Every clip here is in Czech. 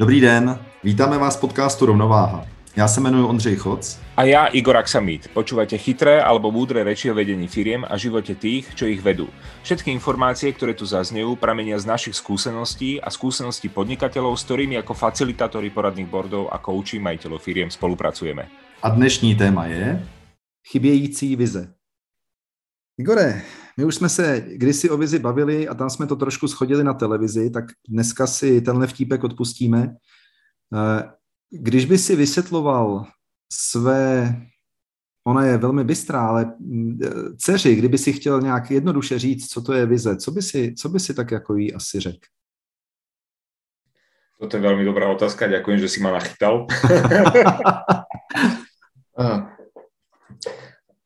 Dobrý den, vítáme vás v podcastu Rovnováha. Já se jmenuji Ondřej Choc. A já Igor Aksamit. Počúvate chytré alebo múdre reči o vedení firiem a živote tých, čo ich vedú. Všetky informácie, ktoré tu zaznejú, pramenia z našich skúseností a skúseností podnikateľov, s ktorými ako facilitátori poradných bordov a kouči majiteľov firiem spolupracujeme. A dnešní téma je chybějící vize. Igore, my už jsme se kdysi o vizi bavili a tam jsme to trošku schodili na televizi, tak dneska si tenhle vtípek odpustíme. Eh, když by si vysvětloval své, ona je velmi bystrá, ale mm, dceři, kdyby si chtěl nějak jednoduše říct, co to je vize, co by si, co by si tak jako jí asi řekl? To je velmi dobrá otázka, děkuji, že si ma nachytal.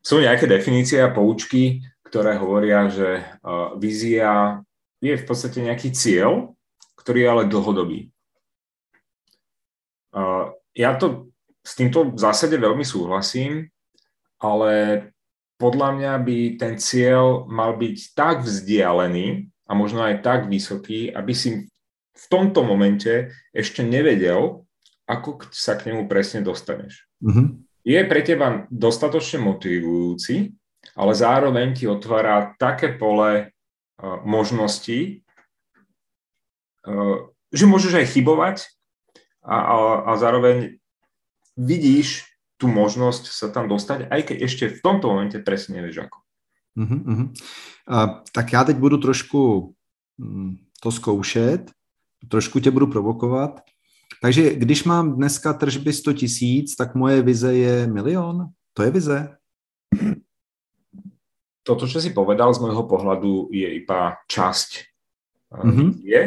Sú nejaké definície a poučky, ktoré hovoria, že vízia je v podstate nejaký cieľ, ktorý je ale dlhodobý. Ja to s týmto v zásade veľmi súhlasím, ale podľa mňa by ten cieľ mal byť tak vzdialený a možno aj tak vysoký, aby si v tomto momente ešte nevedel, ako sa k nemu presne dostaneš. Mm-hmm je pre teba dostatočne motivujúci, ale zároveň ti otvára také pole uh, možností, uh, že môžeš aj chybovať a, a, a zároveň vidíš tú možnosť sa tam dostať, aj keď ešte v tomto momente presne nevieš ako. Uh-huh, uh-huh. Uh, tak já teď budu trošku um, to zkoušet, trošku tě budu provokovat. Takže když mám dneska tržby 100 tisíc, tak moje vize je milion? To je vize? Toto, čo si povedal z môjho pohľadu, je iba časť mm-hmm. je,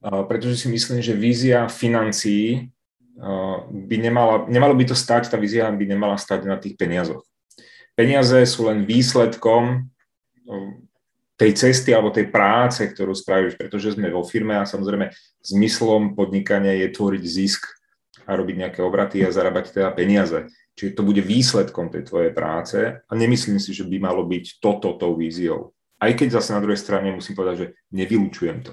pretože si myslím, že vízia financií by nemala, nemalo by to stať, tá vízia by nemala stať na tých peniazoch. Peniaze sú len výsledkom tej cesty alebo tej práce, ktorú spravíš, pretože sme vo firme a samozrejme zmyslom podnikania je tvoriť zisk a robiť nejaké obraty a zarábať teda peniaze. Čiže to bude výsledkom tej tvojej práce a nemyslím si, že by malo byť toto tou víziou. Aj keď zase na druhej strane musím povedať, že nevylučujem to.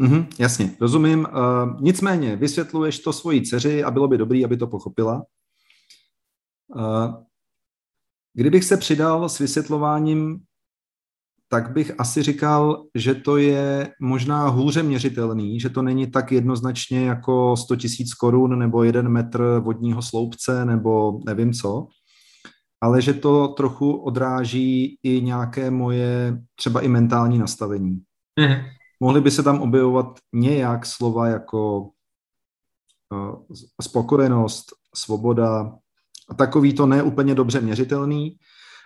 Mm-hmm, jasně, rozumím. Uh, nicméně, vysvětluješ to svojí dceři a bylo by dobrý, aby to pochopila. Uh, kdybych se přidal s vysvětlováním tak bych asi říkal, že to je možná hůře měřitelný, že to není tak jednoznačně jako 100 tisíc korun nebo jeden metr vodního sloupce nebo nevím co, ale že to trochu odráží i nějaké moje třeba i mentální nastavení. Mm. Mohly by se tam objevovat nějak slova jako uh, spokojenost, svoboda a takový to neúplně dobře měřitelný,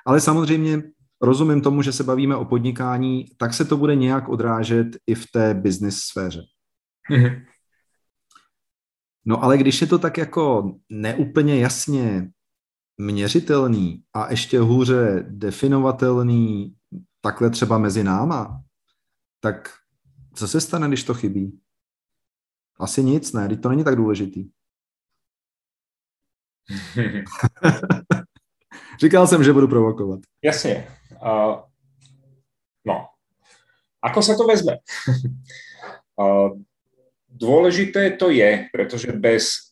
ale samozřejmě rozumím tomu, že se bavíme o podnikání, tak se to bude nějak odrážet i v té business sféře. Mm-hmm. No ale když je to tak jako neúplně jasně měřitelný a ještě hůře definovatelný takhle třeba mezi náma, tak co se stane, když to chybí? Asi nic, ne? To není tak důležitý. Říkal jsem, že budu provokovat. Jasně. Uh, no, ako sa to vezme? uh, dôležité to je, pretože bez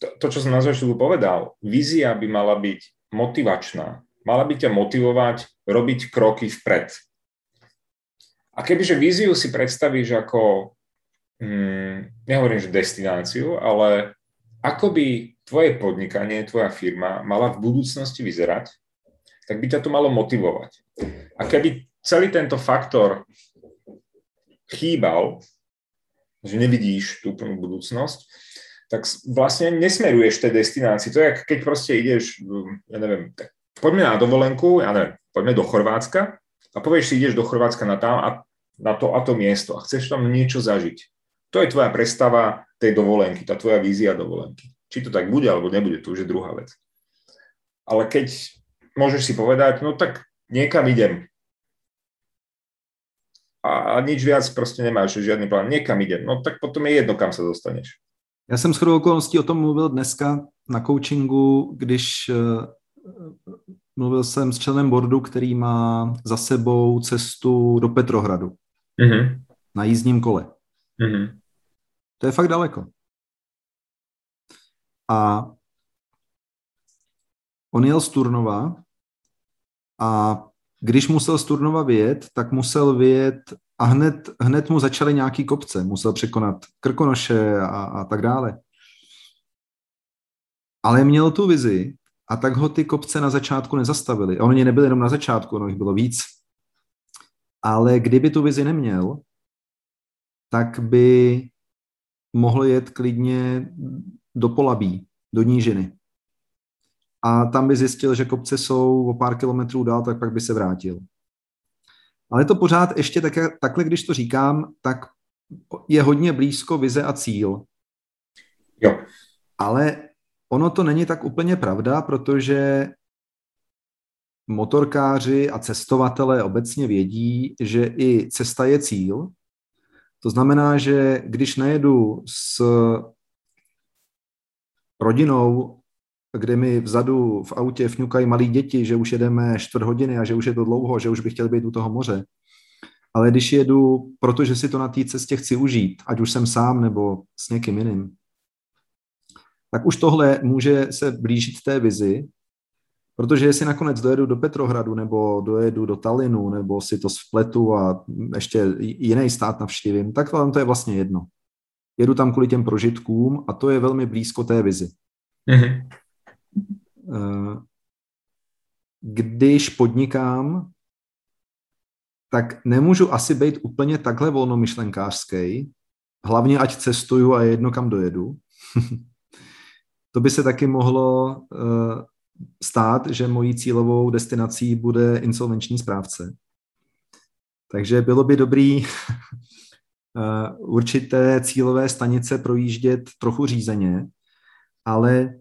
to, to čo som na začiatku povedal, vízia by mala byť motivačná. Mala by ťa motivovať robiť kroky vpred. A kebyže víziu si predstavíš ako, hm, nehovorím, že destináciu, ale ako by tvoje podnikanie, tvoja firma mala v budúcnosti vyzerať, tak by ťa to malo motivovať. A keby celý tento faktor chýbal, že nevidíš tú plnú budúcnosť, tak vlastne nesmeruješ tej destinácii. To je, keď proste ideš, ja neviem, tak poďme na dovolenku, ja neviem, poďme do Chorvátska a povieš si, ideš do Chorvátska na, tam a, na to a to miesto a chceš tam niečo zažiť. To je tvoja predstava tej dovolenky, tá tvoja vízia dovolenky. Či to tak bude alebo nebude, to už je druhá vec. Ale keď môžeš si povedať, no tak niekam idem. A, a nič viac proste nemáš, žiadny plán, niekam idem. No tak potom je jedno, kam sa dostaneš. Já jsem shodou okolností o tom mluvil dneska na coachingu, když uh, mluvil jsem s členem boardu, který má za sebou cestu do Petrohradu mm-hmm. na jízdním kole. Mm-hmm. To je fakt daleko. A on jel z Turnova a když musel z Turnova vyjet, tak musel vyjet a hned, hned mu začaly nějaký kopce. Musel překonat Krkonoše a, a tak dále. Ale měl tu vizi a tak ho ty kopce na začátku nezastavili. A oni nebyli jenom na začátku, ono jich bylo víc. Ale kdyby tu vizi neměl, tak by mohl jet klidně do Polabí, do Nížiny. A tam by zjistil, že kopce jsou o pár kilometrů dál, tak pak by se vrátil. Ale to pořád ještě tak, takhle, když to říkám, tak je hodně blízko vize a cíl. Jo. Ale ono to není tak úplně pravda, protože motorkáři a cestovatelé obecně vědí, že i cesta je cíl. To znamená, že když najedu s rodinou, kde mi vzadu v autě fňukají malí děti, že už jedeme čtvrt hodiny a že už je to dlouho, že už bych chtěl být u toho moře. Ale když jedu, protože si to na té cestě chci užít, ať už jsem sám nebo s někým jiným, tak už tohle může se blížit té vizi, protože jestli nakonec dojedu do Petrohradu nebo dojedu do Talinu nebo si to spletu a ještě jiný stát navštívím, tak vám to je vlastně jedno. Jedu tam kvůli těm prožitkům a to je velmi blízko té vizi. Mm-hmm. Když podnikám, tak nemůžu asi být úplně takhle volnomyšlenkářský, hlavně ať cestuju a je jedno, kam dojedu. to by se taky mohlo uh, stát, že mojí cílovou destinací bude insolvenční správce. Takže bylo by dobrý uh, určité cílové stanice projíždět trochu řízeně, ale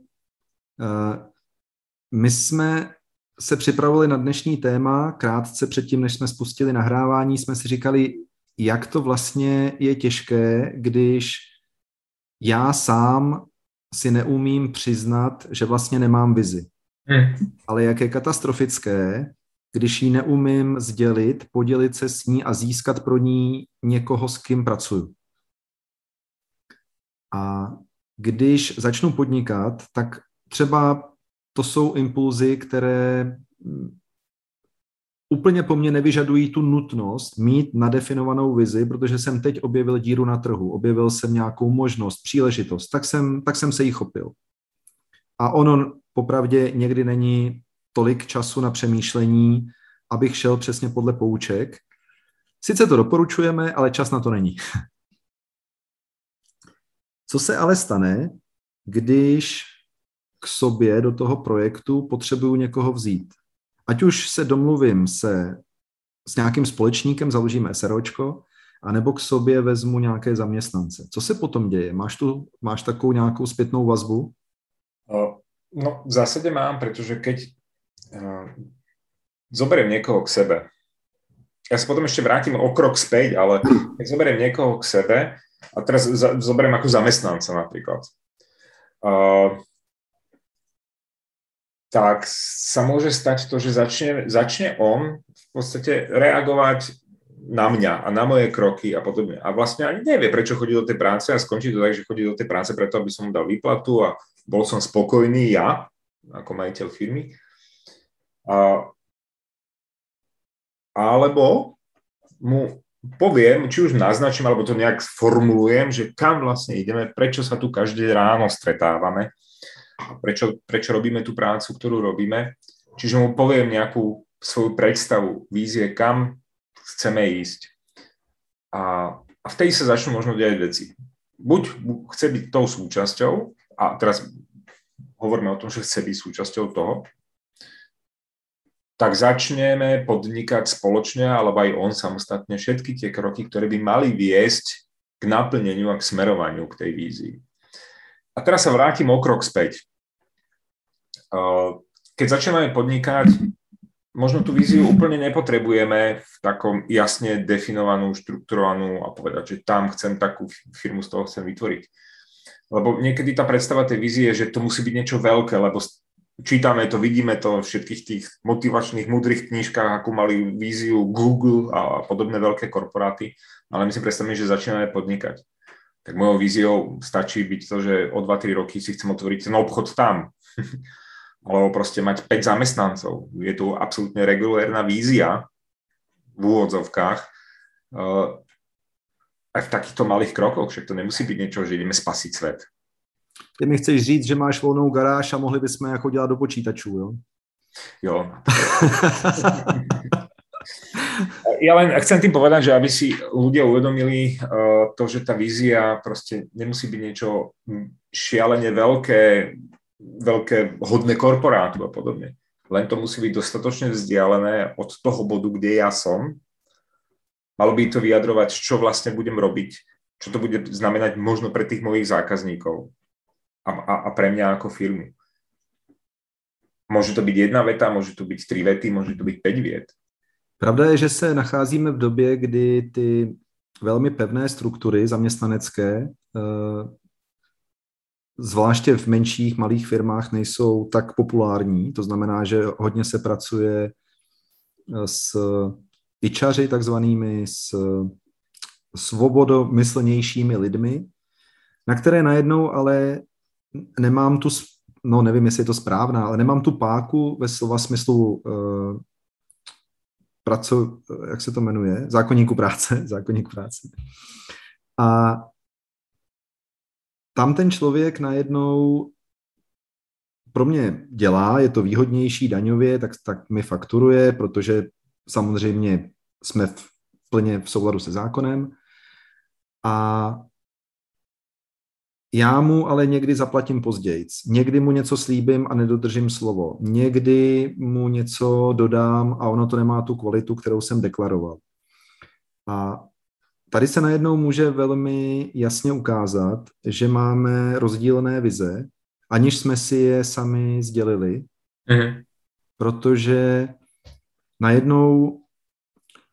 my jsme se připravili na dnešní téma, krátce předtím, než jsme spustili nahrávání, jsme si říkali, jak to vlastně je těžké, když já sám si neumím přiznat, že vlastně nemám vizi. Hmm. Ale jak je katastrofické, když ji neumím sdělit, podělit se s ní a získat pro ní někoho, s kým pracuju. A když začnu podnikat, tak třeba to jsou impulzy, které úplně po mně nevyžadují tu nutnost mít nadefinovanou vizi, protože jsem teď objevil díru na trhu, objevil jsem nějakou možnost, příležitost, tak jsem, tak jsem se jí chopil. A ono popravdě někdy není tolik času na přemýšlení, abych šel přesně podle pouček. Sice to doporučujeme, ale čas na to není. Co se ale stane, když k sobě do toho projektu potřebuju někoho vzít? ať už se domluvím se s nějakým společníkem, založíme SROčko, anebo k sobě vezmu nějaké zaměstnance. Co se potom děje? Máš, tu, máš takovou nějakou zpětnou vazbu? No, v zásade mám, pretože keď uh, zoberiem niekoho k sebe, ja sa potom ešte vrátim o krok späť, ale keď zoberiem niekoho k sebe, a teraz za, zoberiem ako zamestnanca napríklad, uh, tak sa môže stať to, že začne, začne on v podstate reagovať na mňa a na moje kroky a podobne. A vlastne ani nevie, prečo chodí do tej práce a skončí to tak, že chodí do tej práce preto, aby som mu dal výplatu a bol som spokojný ja, ako majiteľ firmy. A, alebo mu poviem, či už naznačím, alebo to nejak formulujem, že kam vlastne ideme, prečo sa tu každé ráno stretávame prečo, prečo robíme tú prácu, ktorú robíme. Čiže mu poviem nejakú svoju predstavu, vízie, kam chceme ísť. A, a vtedy sa začnú možno diať veci. Buď chce byť tou súčasťou, a teraz hovoríme o tom, že chce byť súčasťou toho, tak začneme podnikať spoločne, alebo aj on samostatne, všetky tie kroky, ktoré by mali viesť k naplneniu a k smerovaniu k tej vízii. A teraz sa vrátim o krok späť. Keď začíname podnikať, možno tú víziu úplne nepotrebujeme v takom jasne definovanú, štrukturovanú a povedať, že tam chcem takú firmu, z toho chcem vytvoriť. Lebo niekedy tá predstava tej vízie že to musí byť niečo veľké, lebo čítame to, vidíme to v všetkých tých motivačných, múdrych knížkach, ako mali víziu Google a podobné veľké korporáty, ale my si predstavíme, že začíname podnikať. tak mojou víziou stačí byť to, že o 2-3 roky si chcem otvoriť ten obchod tam. Alebo proste mať 5 zamestnancov. Je tu absolútne regulérna vízia v úvodzovkách. Uh, aj v takýchto malých krokoch, však to nemusí byť niečo, že ideme spasiť svet. Ty mi chceš říct, že máš volnou garáž a mohli bychom jako dělat do počítačů, jo? Jo. ja len chcem tým povedať, že aby si ľudia uvedomili uh, to, že tá vízia proste nemusí byť niečo šialene veľké, veľké hodné korporátu a podobne. Len to musí byť dostatočne vzdialené od toho bodu, kde ja som. Malo by to vyjadrovať, čo vlastne budem robiť, čo to bude znamenať možno pre tých mojich zákazníkov a, a, a pre mňa ako firmu. Môže to byť jedna veta, môže to byť tri vety, môže to byť päť viet. Pravda je, že se nacházíme v době, kdy ty velmi pevné struktury zaměstnanecké, eh, zvláště v menších, malých firmách, nejsou tak populární. To znamená, že hodně se pracuje eh, s ičaři takzvanými, s svobodomyslnějšími lidmi, na které najednou ale nemám tu, no nevím, jestli je to správná, ale nemám tu páku ve slova smyslu uh, praco, jak se to jmenuje, zákonníku práce, zákonník práce. A tam ten člověk najednou pro mě dělá, je to výhodnější daňově, tak, tak mi fakturuje, protože samozřejmě jsme v, plně v souladu se zákonem. A já mu ale někdy zaplatím později. Někdy mu něco slíbím a nedodržím slovo. Někdy mu něco dodám a ono to nemá tu kvalitu, kterou jsem deklaroval. A tady se najednou může velmi jasně ukázat, že máme rozdílné vize, aniž jsme si je sami sdělili, mm-hmm. protože najednou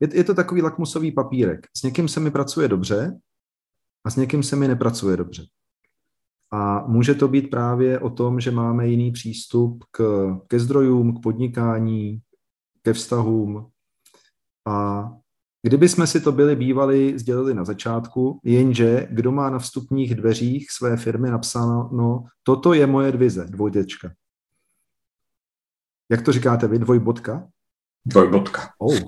je, je to takový lakmusový papírek. S někým se mi pracuje dobře a s někým se mi nepracuje dobře. A může to být právě o tom, že máme jiný přístup k, ke zdrojům, k podnikání, ke vztahům. A kdyby jsme si to byli bývali sdělili na začátku, jenže kdo má na vstupních dveřích své firmy napsáno, no, toto je moje dvize, dvojdečka. Jak to říkáte vy, dvojbodka? Dvojbodka. Oh.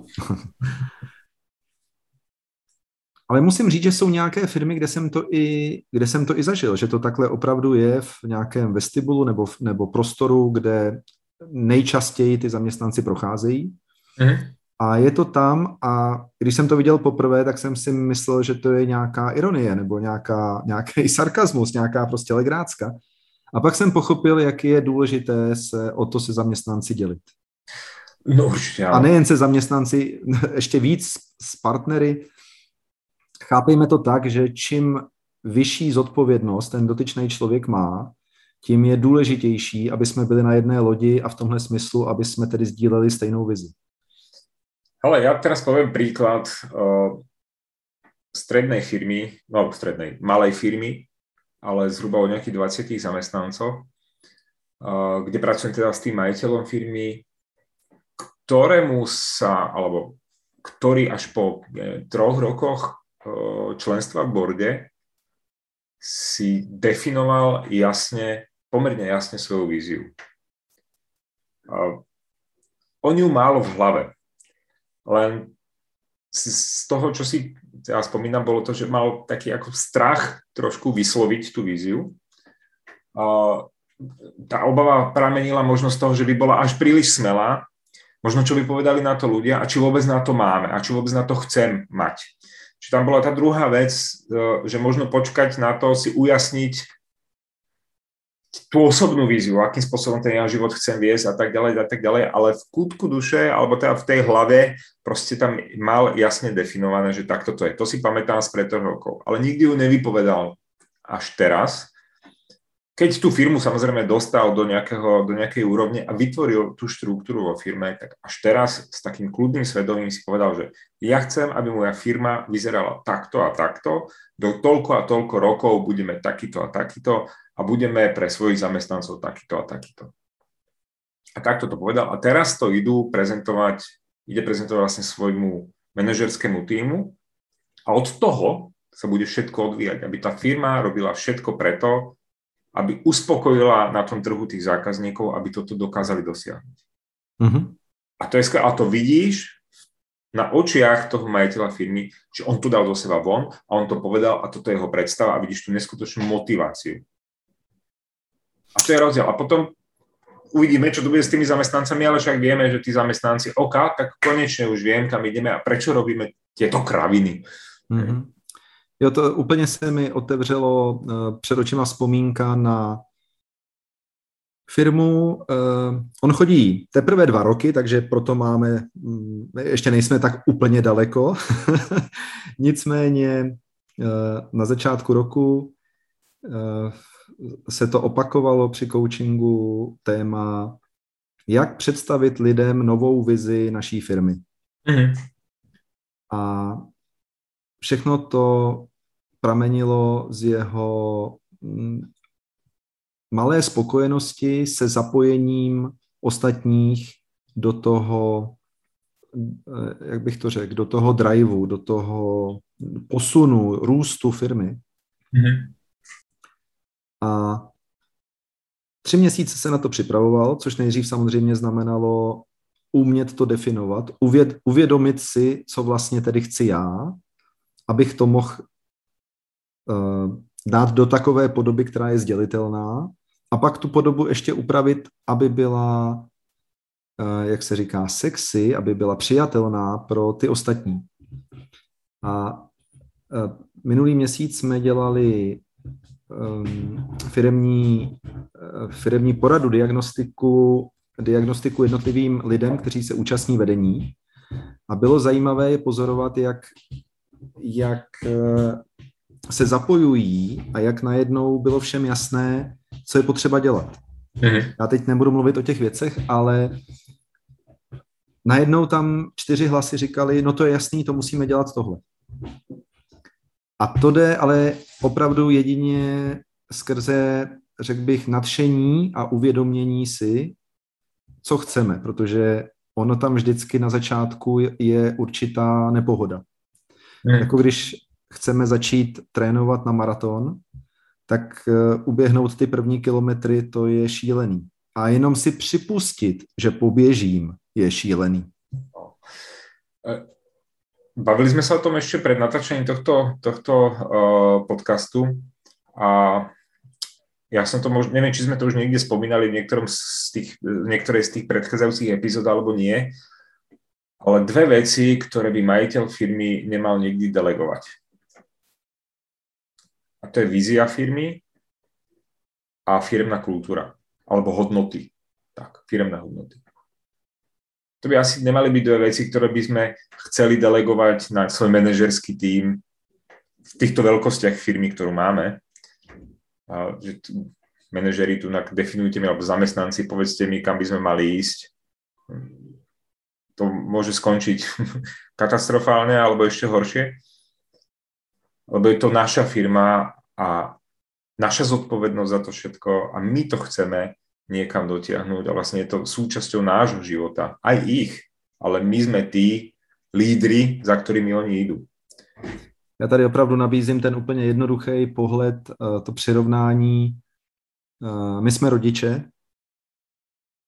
Ale musím říct, že jsou nějaké firmy, kde jsem to i, kde jsem to i zažil, že to takhle opravdu je v nějakém vestibulu nebo, nebo prostoru, kde nejčastěji ty zaměstnanci procházejí. Mm. A je to tam a když jsem to viděl poprvé, tak jsem si myslel, že to je nějaká ironie nebo nějaká, nějaký sarkazmus, nějaká prostě legrácka. A pak jsem pochopil, jak je důležité se o to se zaměstnanci dělit. No. A nejen se zaměstnanci, ještě víc s partnery, chápejme to tak, že čím vyšší zodpovědnost ten dotyčný člověk má, tím je důležitější, aby jsme byli na jedné lodi a v tomhle smyslu, aby jsme tedy sdíleli stejnou vizi. Ale ja teraz poviem príklad uh, strednej firmy, no strednej, malej firmy, ale zhruba o nejakých 20 zamestnancov, uh, kde pracujem teda s tým majiteľom firmy, ktorému sa, alebo ktorý až po troch rokoch členstva v borde si definoval jasne, pomerne jasne svoju víziu. On ju mal v hlave, len z toho, čo si ja spomínam, bolo to, že mal taký ako strach trošku vysloviť tú víziu. Tá obava pramenila možnosť toho, že by bola až príliš smelá, možno čo by povedali na to ľudia a či vôbec na to máme a či vôbec na to chcem mať. Čiže tam bola tá druhá vec, e, že možno počkať na to, si ujasniť tú osobnú víziu, akým spôsobom ten ja život chcem viesť a tak ďalej a tak ďalej, ale v kútku duše, alebo teda v tej hlave proste tam mal jasne definované, že takto to je. To si pamätám z pred rokov, ale nikdy ju nevypovedal až teraz, keď tú firmu samozrejme dostal do, nejakého, do nejakej úrovne a vytvoril tú štruktúru vo firme, tak až teraz s takým kľudným svedomím si povedal, že ja chcem, aby moja firma vyzerala takto a takto, do toľko a toľko rokov budeme takýto a takýto a budeme pre svojich zamestnancov takýto a takýto. A takto to povedal. A teraz to idú prezentovať, ide prezentovať vlastne svojmu manažerskému týmu a od toho sa bude všetko odvíjať, aby tá firma robila všetko preto, aby uspokojila na tom trhu tých zákazníkov, aby toto dokázali dosiahnuť. Mm-hmm. A, to je, a to vidíš na očiach toho majiteľa firmy, že on to dal do seba von a on to povedal a toto je jeho predstava a vidíš tu neskutočnú motiváciu. A to je rozdiel. A potom uvidíme, čo to bude s tými zamestnancami, ale však vieme, že tí zamestnanci, OK, tak konečne už viem, kam ideme a prečo robíme tieto kraviny. Mm-hmm. Jo, to úplně se mi otevřelo uh, před očima vzpomínka na firmu. Uh, on chodí teprve dva roky, takže proto máme, um, ještě nejsme tak úplně daleko. Nicméně uh, na začátku roku uh, se to opakovalo při coachingu téma, jak představit lidem novou vizi naší firmy. Mm-hmm. A všechno to pramenilo z jeho mm, malé spokojenosti se zapojením ostatních do toho, eh, jak bych to řekl, do toho driveu, do toho posunu, růstu firmy. Mm-hmm. A tři měsíce se na to připravoval, což nejdřív samozřejmě znamenalo umět to definovat, uvěd, uvědomit si, co vlastně tedy chci já, abych to mohl uh, dát do takové podoby, která je sdělitelná a pak tu podobu ještě upravit, aby byla, uh, jak se říká, sexy, aby byla přijatelná pro ty ostatní. A uh, minulý měsíc jsme dělali um, firemní, uh, firemní poradu, diagnostiku, diagnostiku jednotlivým lidem, kteří se účastní vedení. A bylo zajímavé je pozorovat, jak, jak uh, se zapojují a jak najednou bylo všem jasné, co je potřeba dělat. Mm-hmm. Já teď nebudu mluvit o těch věcech, ale najednou tam čtyři hlasy říkali, no to je jasný, to musíme dělat tohle. A to jde ale opravdu jedině skrze, řekl bych, nadšení a uvědomění si, co chceme, protože ono tam vždycky na začátku je určitá nepohoda. Hmm. Jako když chceme začít trénovat na maraton, tak uh, uběhnout ty první kilometry, to je šílený. A jenom si připustit, že poběžím, je šílený. No. E, Bavili sme sa o tom ešte pred natáčením tohto, tohto uh, podcastu a ja som to možno, neviem, či sme to už niekde spomínali v niektorom z tých, niektorej z tých predchádzajúcich epizód alebo nie, ale dve veci, ktoré by majiteľ firmy nemal nikdy delegovať. A to je vízia firmy a firmná kultúra, alebo hodnoty. Tak, firmné hodnoty to by asi nemali byť dve veci, ktoré by sme chceli delegovať na svoj manažerský tím v týchto veľkostiach firmy, ktorú máme. A, že t- manažeri tu definujte mi, alebo zamestnanci, povedzte mi, kam by sme mali ísť. To môže skončiť katastrofálne alebo ešte horšie. Lebo je to naša firma a naša zodpovednosť za to všetko a my to chceme niekam dotiahnuť a vlastne je to súčasťou nášho života, aj ich, ale my sme tí lídry, za ktorými oni idú. Já tady opravdu nabízím ten úplně jednoduchý pohled, eh, to přirovnání. Eh, my jsme rodiče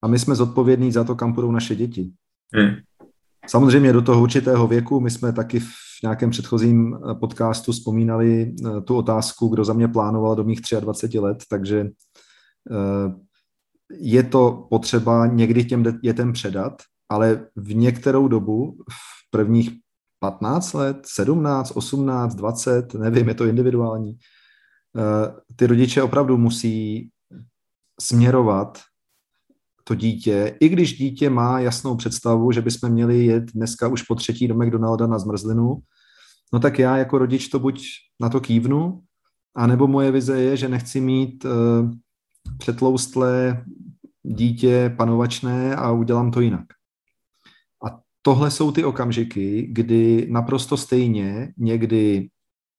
a my jsme zodpovědní za to, kam půjdou naše děti. Hmm. Samozřejmě do toho určitého věku, my jsme taky v nějakém předchozím eh, podcastu vzpomínali tu otázku, kdo za mě plánoval do mých 23 let, takže je to potřeba někdy těm dětem předat, ale v některou dobu, v prvních 15 let, 17, 18, 20, nevím, je to individuální, eh, ty rodiče opravdu musí směrovat to dítě, i když dítě má jasnou představu, že bychom měli jet dneska už po třetí do McDonalda na zmrzlinu, no tak já jako rodič to buď na to kývnu, anebo moje vize je, že nechci mít uh, přetloustlé dítě panovačné a udělám to jinak. A tohle jsou ty okamžiky, kdy naprosto stejně někdy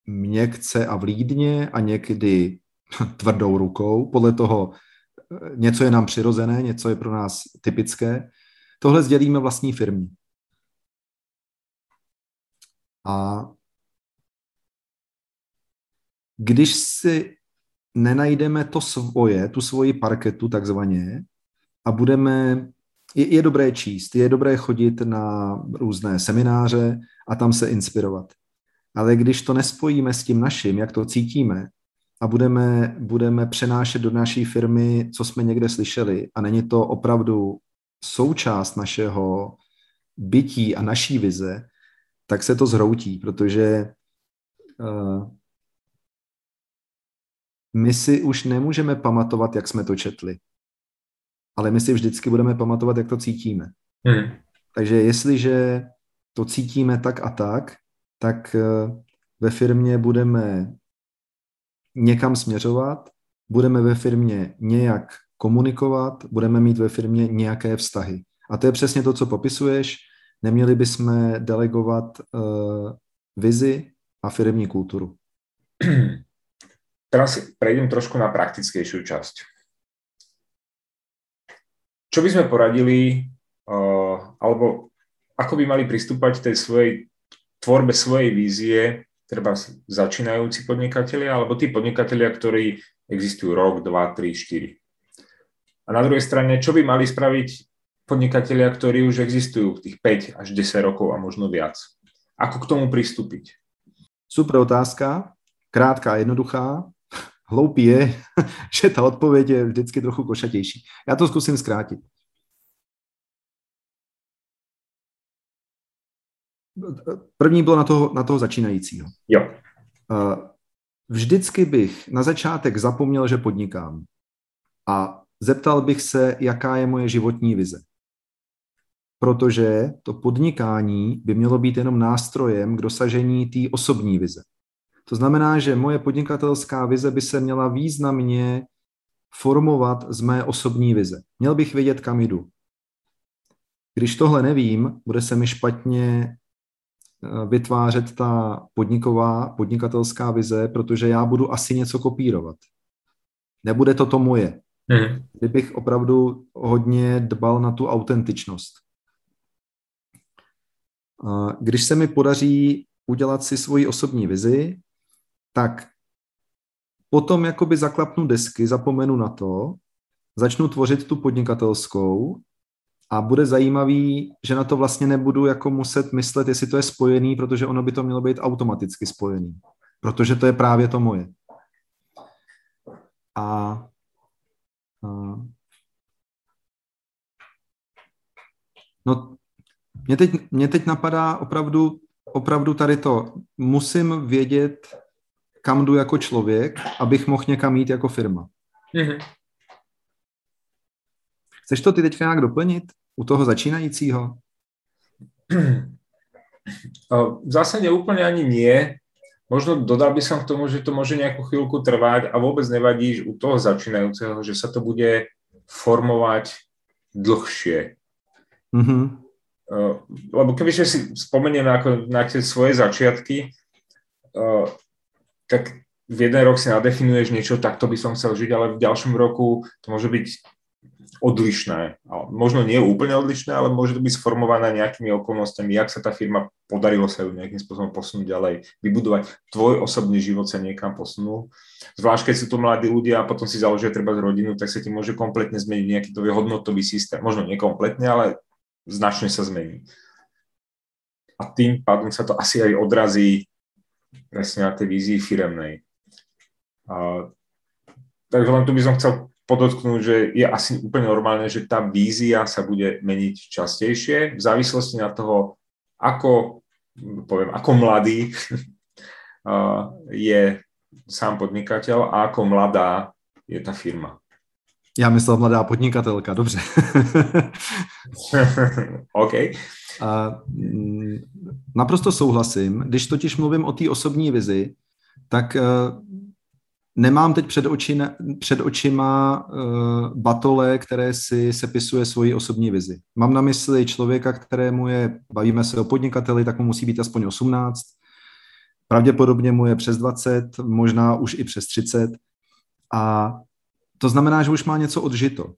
měkce a vlídně a někdy tvrdou rukou, podle toho něco je nám přirozené, něco je pro nás typické, tohle sdělíme vlastní firmě. A když si nenajdeme to svoje, tu svoji parketu takzvaně a budeme, je, je dobré číst, je dobré chodit na různé semináře a tam se inspirovat. Ale když to nespojíme s tím naším, jak to cítíme, a budeme, budeme přenášet do naší firmy, co jsme někde slyšeli a není to opravdu součást našeho bytí a naší vize, tak se to zhroutí, protože uh, my si už nemůžeme pamatovat, jak jsme to četli, ale my si vždycky budeme pamatovat, jak to cítíme. Hmm. Takže jestliže to cítíme tak a tak, tak uh, ve firmě budeme někam směřovat, budeme ve firmě nějak komunikovat, budeme mít ve firmě nějaké vztahy. A to je přesně to, co popisuješ. Neměli bychom delegovat uh, vizi a firmní kulturu. Teraz prejdem trošku na praktickejšiu časť. Čo by sme poradili, uh, alebo ako by mali pristúpať tej svojej tvorbe svojej vízie treba začínajúci podnikatelia alebo tí podnikatelia, ktorí existujú rok, dva, tri, štyri. A na druhej strane, čo by mali spraviť podnikatelia, ktorí už existujú tých 5 až 10 rokov a možno viac? Ako k tomu pristúpiť? Super otázka, krátká, jednoduchá. Hloupý je, že ta odpověď je vždycky trochu košatější. Já to zkusím zkrátit. První bylo na toho, na toho začínajícího. Jo. Vždycky bych na začátek zapomněl, že podnikám. A zeptal bych se, jaká je moje životní vize. Protože to podnikání by mělo být jenom nástrojem k dosažení té osobní vize. To znamená, že moje podnikatelská vize by se měla významně formovat z mé osobní vize. Měl bych vědět, kam jdu. Když tohle nevím, bude se mi špatně Eh, vytvářet ta podniková, podnikatelská vize, protože já budu asi něco kopírovat. Nebude to to moje. Hmm. Kdybych opravdu hodně dbal na tu autentičnost. Když se mi podaří udělat si svoji osobní vizi, tak potom jakoby zaklapnu desky, zapomenu na to, začnu tvořit tu podnikatelskou a bude zajímavý, že na to vlastně nebudu jako muset myslet, jestli to je spojený, protože ono by to mělo být automaticky spojený. Protože to je právě to moje. A, a no, mě teď, mě teď napadá opravdu, opravdu tady to. Musím vědět, kam jdu jako člověk, abych mohl někam jít jako firma. Mm-hmm. Chceš to ty teď nějak doplnit? U toho začínajícího? V zásade úplne ani nie. Možno dodal by som k tomu, že to môže nejakú chvíľku trvať a vôbec nevadí že u toho začínajúceho, že sa to bude formovať dlhšie. Mm-hmm. Lebo kebyže si spomenieme ako na tie svoje začiatky, tak v jeden rok si nadefinuješ niečo, takto by som chcel žiť, ale v ďalšom roku to môže byť odlišné. Možno nie úplne odlišné, ale môže to byť sformované nejakými okolnostiami, jak sa tá firma podarilo sa ju nejakým spôsobom posunúť ďalej, vybudovať. Tvoj osobný život sa niekam posunul. Zvlášť, keď sú to mladí ľudia a potom si založia treba rodinu, tak sa ti môže kompletne zmeniť nejaký tvoj hodnotový systém. Možno nekompletne, ale značne sa zmení. A tým pádom sa to asi aj odrazí presne na tej vízii firemnej. A, takže len tu by som chcel podotknúť, že je asi úplne normálne, že tá vízia sa bude meniť častejšie v závislosti na toho, ako, poviem, ako mladý je sám podnikateľ a ako mladá je ta firma. Já myslel mladá podnikatelka, dobře. OK. A, naprosto souhlasím. Když totiž mluvím o té osobní vizi, tak nemám teď před, oči, před očima uh, batole, které si sepisuje svoji osobní vizi. Mám na mysli člověka, kterému je, bavíme se o podnikateli, tak mu musí být aspoň 18, pravděpodobně mu je přes 20, možná už i přes 30 a to znamená, že už má něco odžito.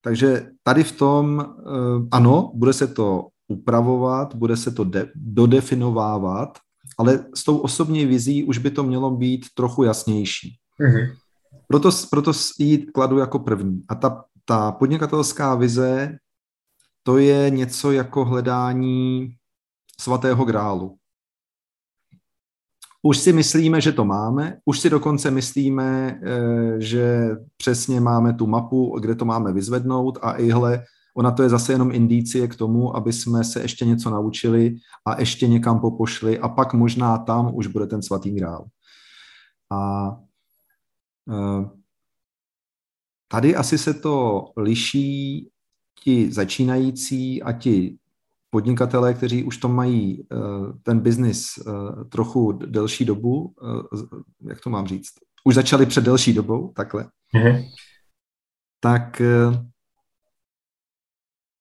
Takže tady v tom, uh, ano, bude se to upravovat, bude se to de- dodefinovávat, ale s tou osobní vizí už by to mělo být trochu jasnější. Mm-hmm. Proto, proto ji kladu jako první. A ta, ta podnikatelská vize, to je něco jako hledání svatého grálu. Už si myslíme, že to máme, už si dokonce myslíme, eh, že přesně máme tu mapu, kde to máme vyzvednout a ihle, ona to je zase jenom indicie k tomu, aby jsme se ještě něco naučili a ještě někam popošli a pak možná tam už bude ten svatý grál. A eh, tady asi se to liší ti začínající a ti podnikatelé, kteří už to mají eh, ten biznis eh, trochu delší dobu, jak to mám říct, už začali před delší dobou, takhle, mm-hmm. tak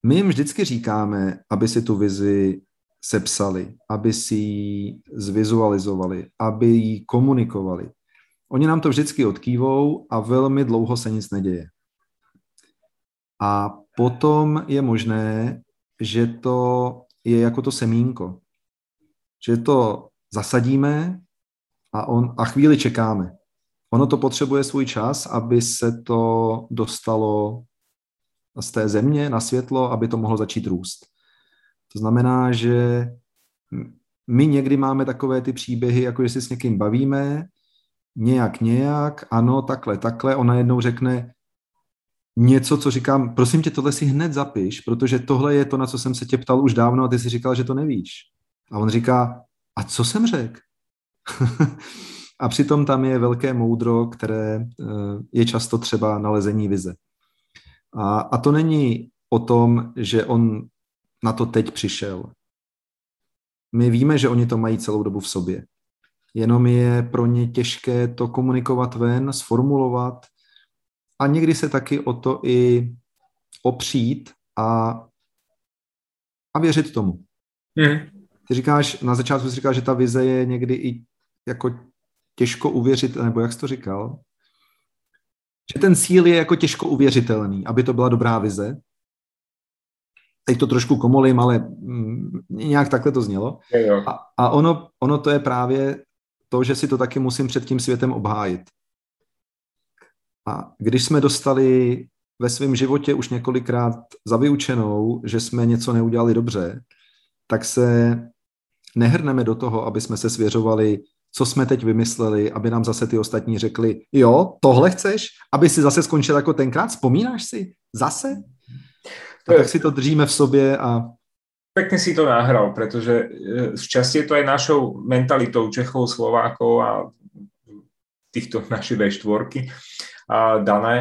my jim vždycky říkáme, aby si tu vizi sepsali, aby si ji zvizualizovali, aby ji komunikovali. Oni nám to vždycky odkývou a velmi dlouho se nic neděje. A potom je možné, že to je jako to semínko. Že to zasadíme a, on, a chvíli čekáme. Ono to potřebuje svůj čas, aby se to dostalo z té země na světlo, aby to mohlo začít růst. To znamená, že my někdy máme takové ty příběhy, jako že si s někým bavíme, nějak, nějak, ano, takhle, takhle, ona jednou řekne, něco, co říkám, prosím tě, tohle si hned zapiš, protože tohle je to, na co jsem se tě ptal už dávno a ty si říkal, že to nevíš. A on říká, a co jsem řekl? a přitom tam je velké moudro, které eh, je často třeba nalezení vize. A, a to není o tom, že on na to teď přišel. My víme, že oni to mají celou dobu v sobě. Jenom je pro ně těžké to komunikovat ven, sformulovat a někdy se taky o to i opřít a, a věřit tomu. Mm. Ty říkáš, na začátku jsi říkal, že ta vize je někdy i jako těžko uvěřit, nebo jak jsi to říkal? Že ten cíl je jako těžko uvěřitelný, aby to byla dobrá vize. Teď to trošku komolím, ale mm, nějak takhle to znělo. A, a ono, ono to je právě to, že si to taky musím před tím světem obhájit. A když jsme dostali ve svém životě už několikrát za vyučenou, že jsme něco neudělali dobře, tak se nehrneme do toho, aby jsme se svěřovali, co jsme teď vymysleli, aby nám zase ty ostatní řekli, jo, tohle chceš, aby si zase skončil jako tenkrát, vzpomínáš si? Zase? A tak si to držíme v sobě a Pekne si to nahral, pretože v e, časti je to aj našou mentalitou Čechov, Slovákov a týchto našich V4, dané,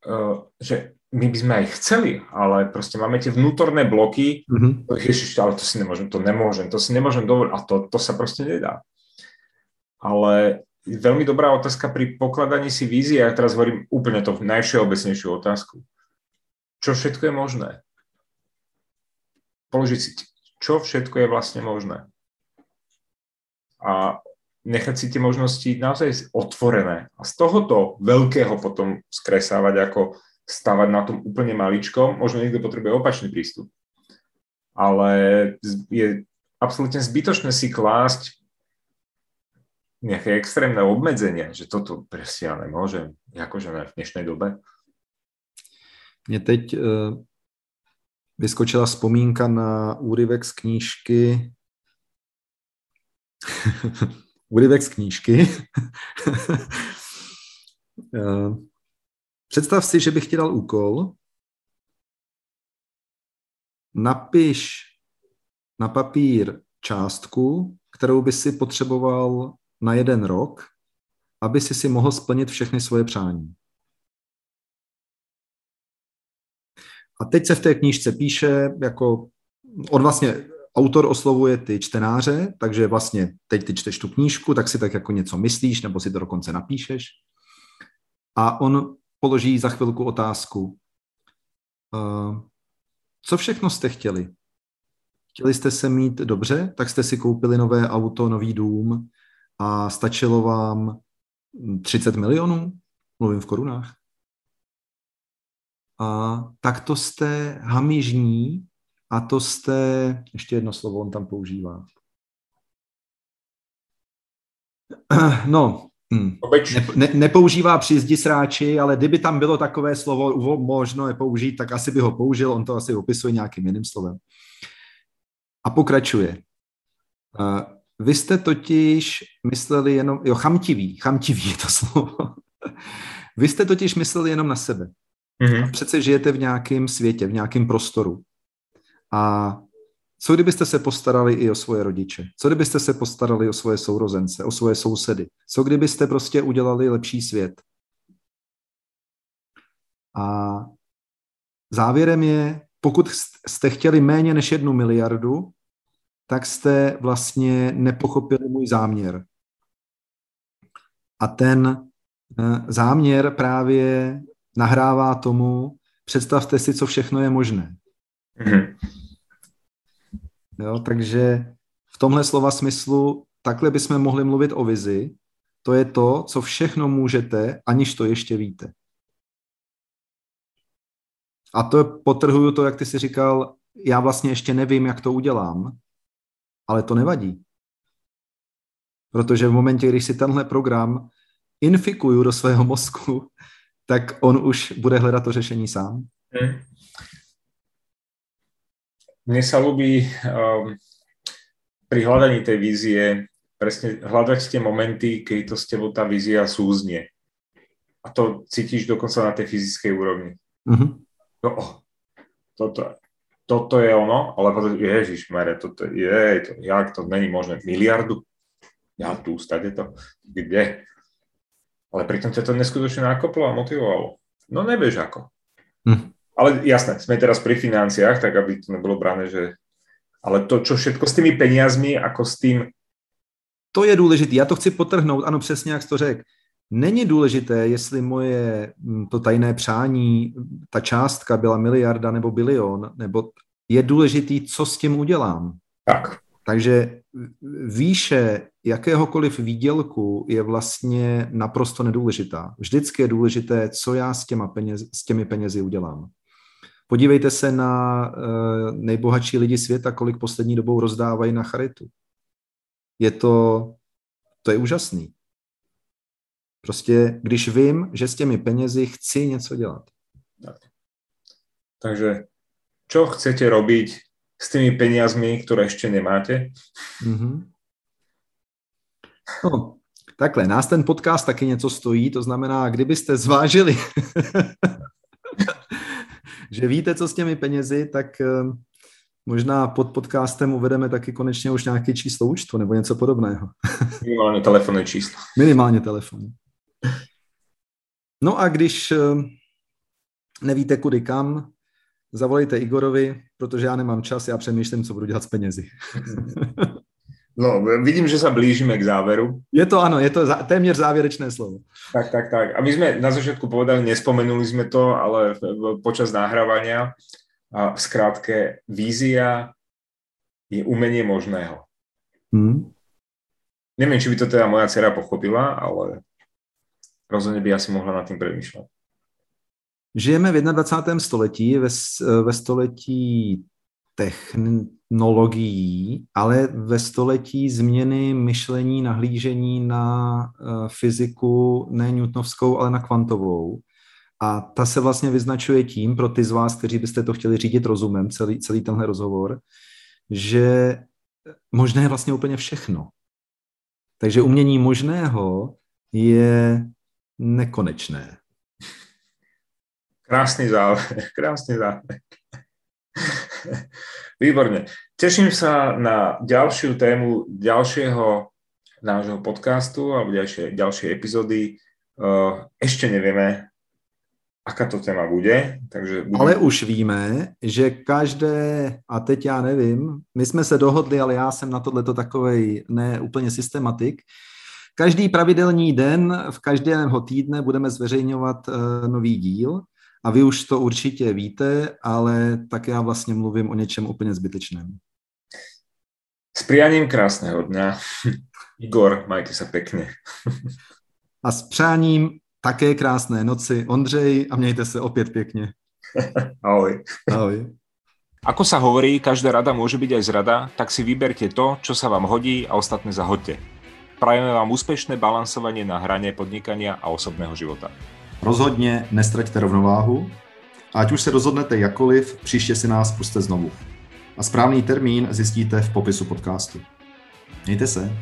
e, že my by sme aj chceli, ale proste máme tie vnútorné bloky, mm-hmm. ježiš, ale to si nemôžem, to nemôžem, to si nemôžem dovoliť a to, to sa proste nedá. Ale veľmi dobrá otázka pri pokladaní si vízie, ja teraz hovorím úplne to najvšeobecnejšiu otázku. Čo všetko je možné? Položiť si, čo všetko je vlastne možné. A nechať si tie možnosti naozaj otvorené a z tohoto veľkého potom skresávať ako stavať na tom úplne maličkom. Možno niekto potrebuje opačný prístup. Ale je absolútne zbytočné si klásť nejaké extrémne obmedzenie, že toto presne ja nemôžem, akože ne v dnešnej dobe. Mně teď uh, vyskočila vzpomínka na úryvek z knížky úryvek z knížky. Eh, představ si, že bych ti dal úkol. Napiš na papír částku, kterou by si potřeboval na jeden rok, aby si si mohl splnit všechny svoje přání. A teď se v té knížce píše, jako on vlastně autor oslovuje ty čtenáře, takže vlastně teď ty čteš tu knížku, tak si tak jako něco myslíš, nebo si to dokonce napíšeš. A on položí za chvilku otázku. Uh, co všechno jste chtěli? Chtěli jste se mít dobře, tak jste si koupili nové auto, nový dům a stačilo vám 30 milionů? Mluvím v korunách. A tak to jste hamižní a to jste, ještě jedno slovo on tam používá. No, Hmm. Ne, ne, nepoužívá při zdi sráči, ale kdyby tam bylo takové slovo možno je použít, tak asi by ho použil, on to asi opisuje nějakým jiným slovem. A pokračuje. Vy jste totiž mysleli jenom, jo, chamtivý, chamtivý je to slovo. Vy jste totiž mysleli jenom na sebe. Mm-hmm. Přece žijete v nějakém světě, v nějakém prostoru. A co kdybyste se postarali i o svoje rodiče? Co kdybyste se postarali o svoje sourozence, o svoje sousedy? Co kdybyste prostě udělali lepší svět? A závěrem je, pokud jste chtěli méně než jednu miliardu, tak jste vlastně nepochopili můj záměr. A ten eh, záměr právě nahrává tomu, představte si, co všechno je možné. Mm-hmm. Jo, takže v tomhle slova smyslu takhle bychom mohli mluvit o vizi. To je to, co všechno můžete, aniž to ještě víte. A to potrhuju to, jak ty jsi říkal, já vlastně ještě nevím, jak to udělám, ale to nevadí. Protože v momentě, když si tenhle program infikuju do svého mozku, tak on už bude hledat to řešení sám. Hmm. Mne sa ľúbi um, pri hľadaní tej vízie presne hľadať tie momenty, keď to s tebou tá vízia súznie. A to cítiš dokonca na tej fyzickej úrovni. Mm-hmm. No, oh, toto, toto je ono, ale potom, ježiš, mere, toto je, to, jak to není možné, miliardu? Ja tu, stade to, kde? Ale pritom ťa to neskutočne nakoplo a motivovalo. No nevieš ako. Mm. Ale jasné, sme teraz pri financiách, tak aby to nebolo brané, že... Ale to, čo všetko s tými peniazmi, ako s tým... To je důležité. Já to chci potrhnout, ano, přesně jak jsi to řekl. Není důležité, jestli moje hm, to tajné přání, ta částka byla miliarda nebo bilion, nebo je důležitý, co s tím udělám. Tak. Takže výše jakéhokoliv výdělku je vlastně naprosto nedůležitá. Vždycky je důležité, co já s, těma peněz, s těmi penězi udělám. Podívejte se na uh, nejbohatší lidi světa, kolik poslední dobou rozdávají na charitu. Je to, to je úžasný. Prostě, když vím, že s těmi penězi chci něco dělat. Tak. Takže, čo chcete robiť s tými peniazmi, které ještě nemáte? Mm-hmm. No, takhle, nás ten podcast taky něco stojí, to znamená, kdybyste zvážili že víte, co s těmi penězi, tak eh, možná pod podcastem uvedeme taky konečně už nějaké číslo účtu nebo něco podobného. Minimálně telefonní číslo. Minimálně telefon. No a když eh, nevíte kudy kam, zavolejte Igorovi, protože já nemám čas, já přemýšlím, co budu dělat s penězi. No, vidím, že sa blížime k záveru. Je to ano, je to zá, téměř závěrečné slovo. Tak, tak, tak. A my sme na začiatku povedali, nespomenuli sme to, ale počas nahrávania, a v skrátke, vízia je umenie možného. Hmm. Neviem, či by to teda moja dcera pochopila, ale rozhodne by asi mohla nad tým premýšľať. Žijeme v 21. století, ve, ve století technologií, ale ve století změny myšlení, nahlížení na uh, fyziku ne newtonovskou, ale na kvantovou. A ta se vlastně vyznačuje tím, pro ty z vás, kteří byste to chtěli řídit rozumem, celý, celý tenhle rozhovor, že možné je vlastně úplně všechno. Takže umění možného je nekonečné. Krásný závěr, krásný závěr. Výborne. Teším sa na ďalšiu tému ďalšieho nášho podcastu alebo ďalšie, ďalšie epizódy. Uh, ešte nevieme, aká to téma bude. Takže budeme... Ale už víme, že každé, a teď já nevím, my jsme se dohodli, ale já jsem na tohleto takovej ne úplně systematik, každý pravidelný den v každého týdne budeme zveřejňovat uh, nový díl a vy už to určitě víte, ale tak já vlastně mluvím o něčem úplně zbytečném. S prianím krásného dňa. Igor, majte se pěkně. a s přáním také krásné noci. Ondřej, a mějte se opět pěkně. Ahoj. Ahoj. Ako sa hovorí, každá rada môže byť aj zrada, tak si vyberte to, čo sa vám hodí a ostatné zahoďte. Prajeme vám úspešné balansovanie na hrane podnikania a osobného života. Rozhodně nestraťte rovnováhu a ať už se rozhodnete jakoliv, příště si nás puste znovu. A správný termín zjistíte v popisu podcastu. Mějte se.